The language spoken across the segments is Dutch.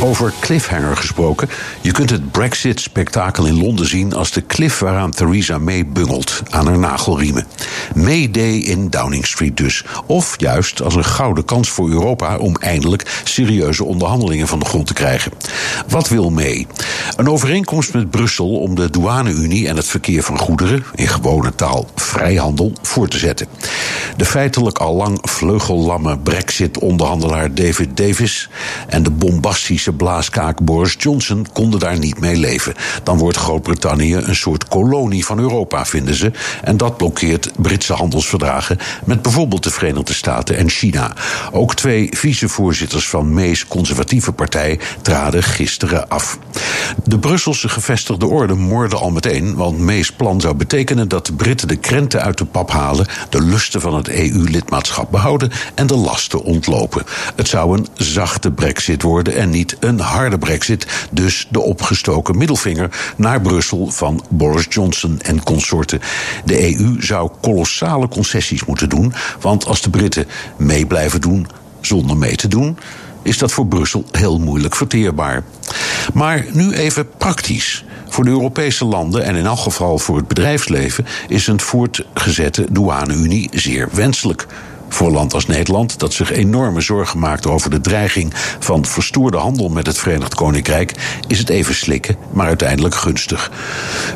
Over cliffhanger gesproken. Je kunt het Brexit-spektakel in Londen zien als de cliff waaraan Theresa May bungelt aan haar nagelriemen. May Day in Downing Street dus. Of juist als een gouden kans voor Europa om eindelijk serieuze onderhandelingen van de grond te krijgen. Wat wil May? Een overeenkomst met Brussel om de douane-unie en het verkeer van goederen, in gewone taal vrijhandel, voor te zetten. De feitelijk al lang vleugellamme Brexit-onderhandelaar David Davis en de bombastische blaaskaak Boris Johnson konden daar niet mee leven. Dan wordt Groot-Brittannië een soort kolonie van Europa, vinden ze. En dat blokkeert Britse handelsverdragen met bijvoorbeeld de Verenigde Staten en China. Ook twee vicevoorzitters van May's conservatieve partij traden gisteren af. De Brusselse gevestigde orde moorde al meteen, want May's plan zou betekenen dat de Britten de krenten uit de pap halen, de lusten van het EU-lidmaatschap behouden en de lasten ontlopen. Het zou een zachte brexit worden en niet een harde brexit. Dus de opgestoken middelvinger naar Brussel van Boris Johnson en consorten. De EU zou kolossale concessies moeten doen, want als de Britten mee blijven doen zonder mee te doen, is dat voor Brussel heel moeilijk verteerbaar. Maar nu even praktisch. Voor de Europese landen en in elk geval voor het bedrijfsleven is een voortgezette douane-unie zeer wenselijk voor land als Nederland, dat zich enorme zorgen maakt over de dreiging van verstoorde handel met het Verenigd Koninkrijk, is het even slikken, maar uiteindelijk gunstig.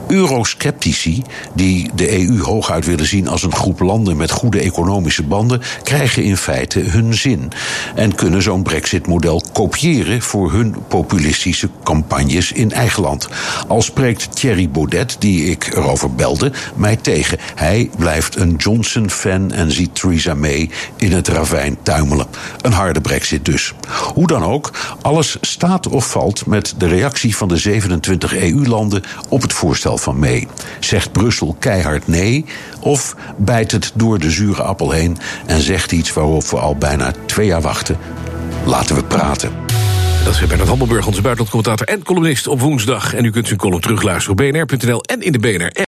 Eurosceptici, die de EU hooguit willen zien als een groep landen met goede economische banden, krijgen in feite hun zin en kunnen zo'n Brexit-model kopiëren voor hun populistische campagnes in eigen land. Al spreekt Thierry Baudet, die ik erover belde, mij tegen. Hij blijft een Johnson-fan en ziet Theresa May in het ravijn tuimelen. Een harde brexit dus. Hoe dan ook, alles staat of valt met de reactie van de 27 EU-landen op het voorstel van May. Zegt Brussel keihard nee of bijt het door de zure appel heen en zegt iets waarop we al bijna twee jaar wachten? Laten we praten. Dat is Bernard Hammelburg, onze buitenlandcommentator en columnist op woensdag. En u kunt zijn column terugluisteren op bnr.nl en in de BNR-app.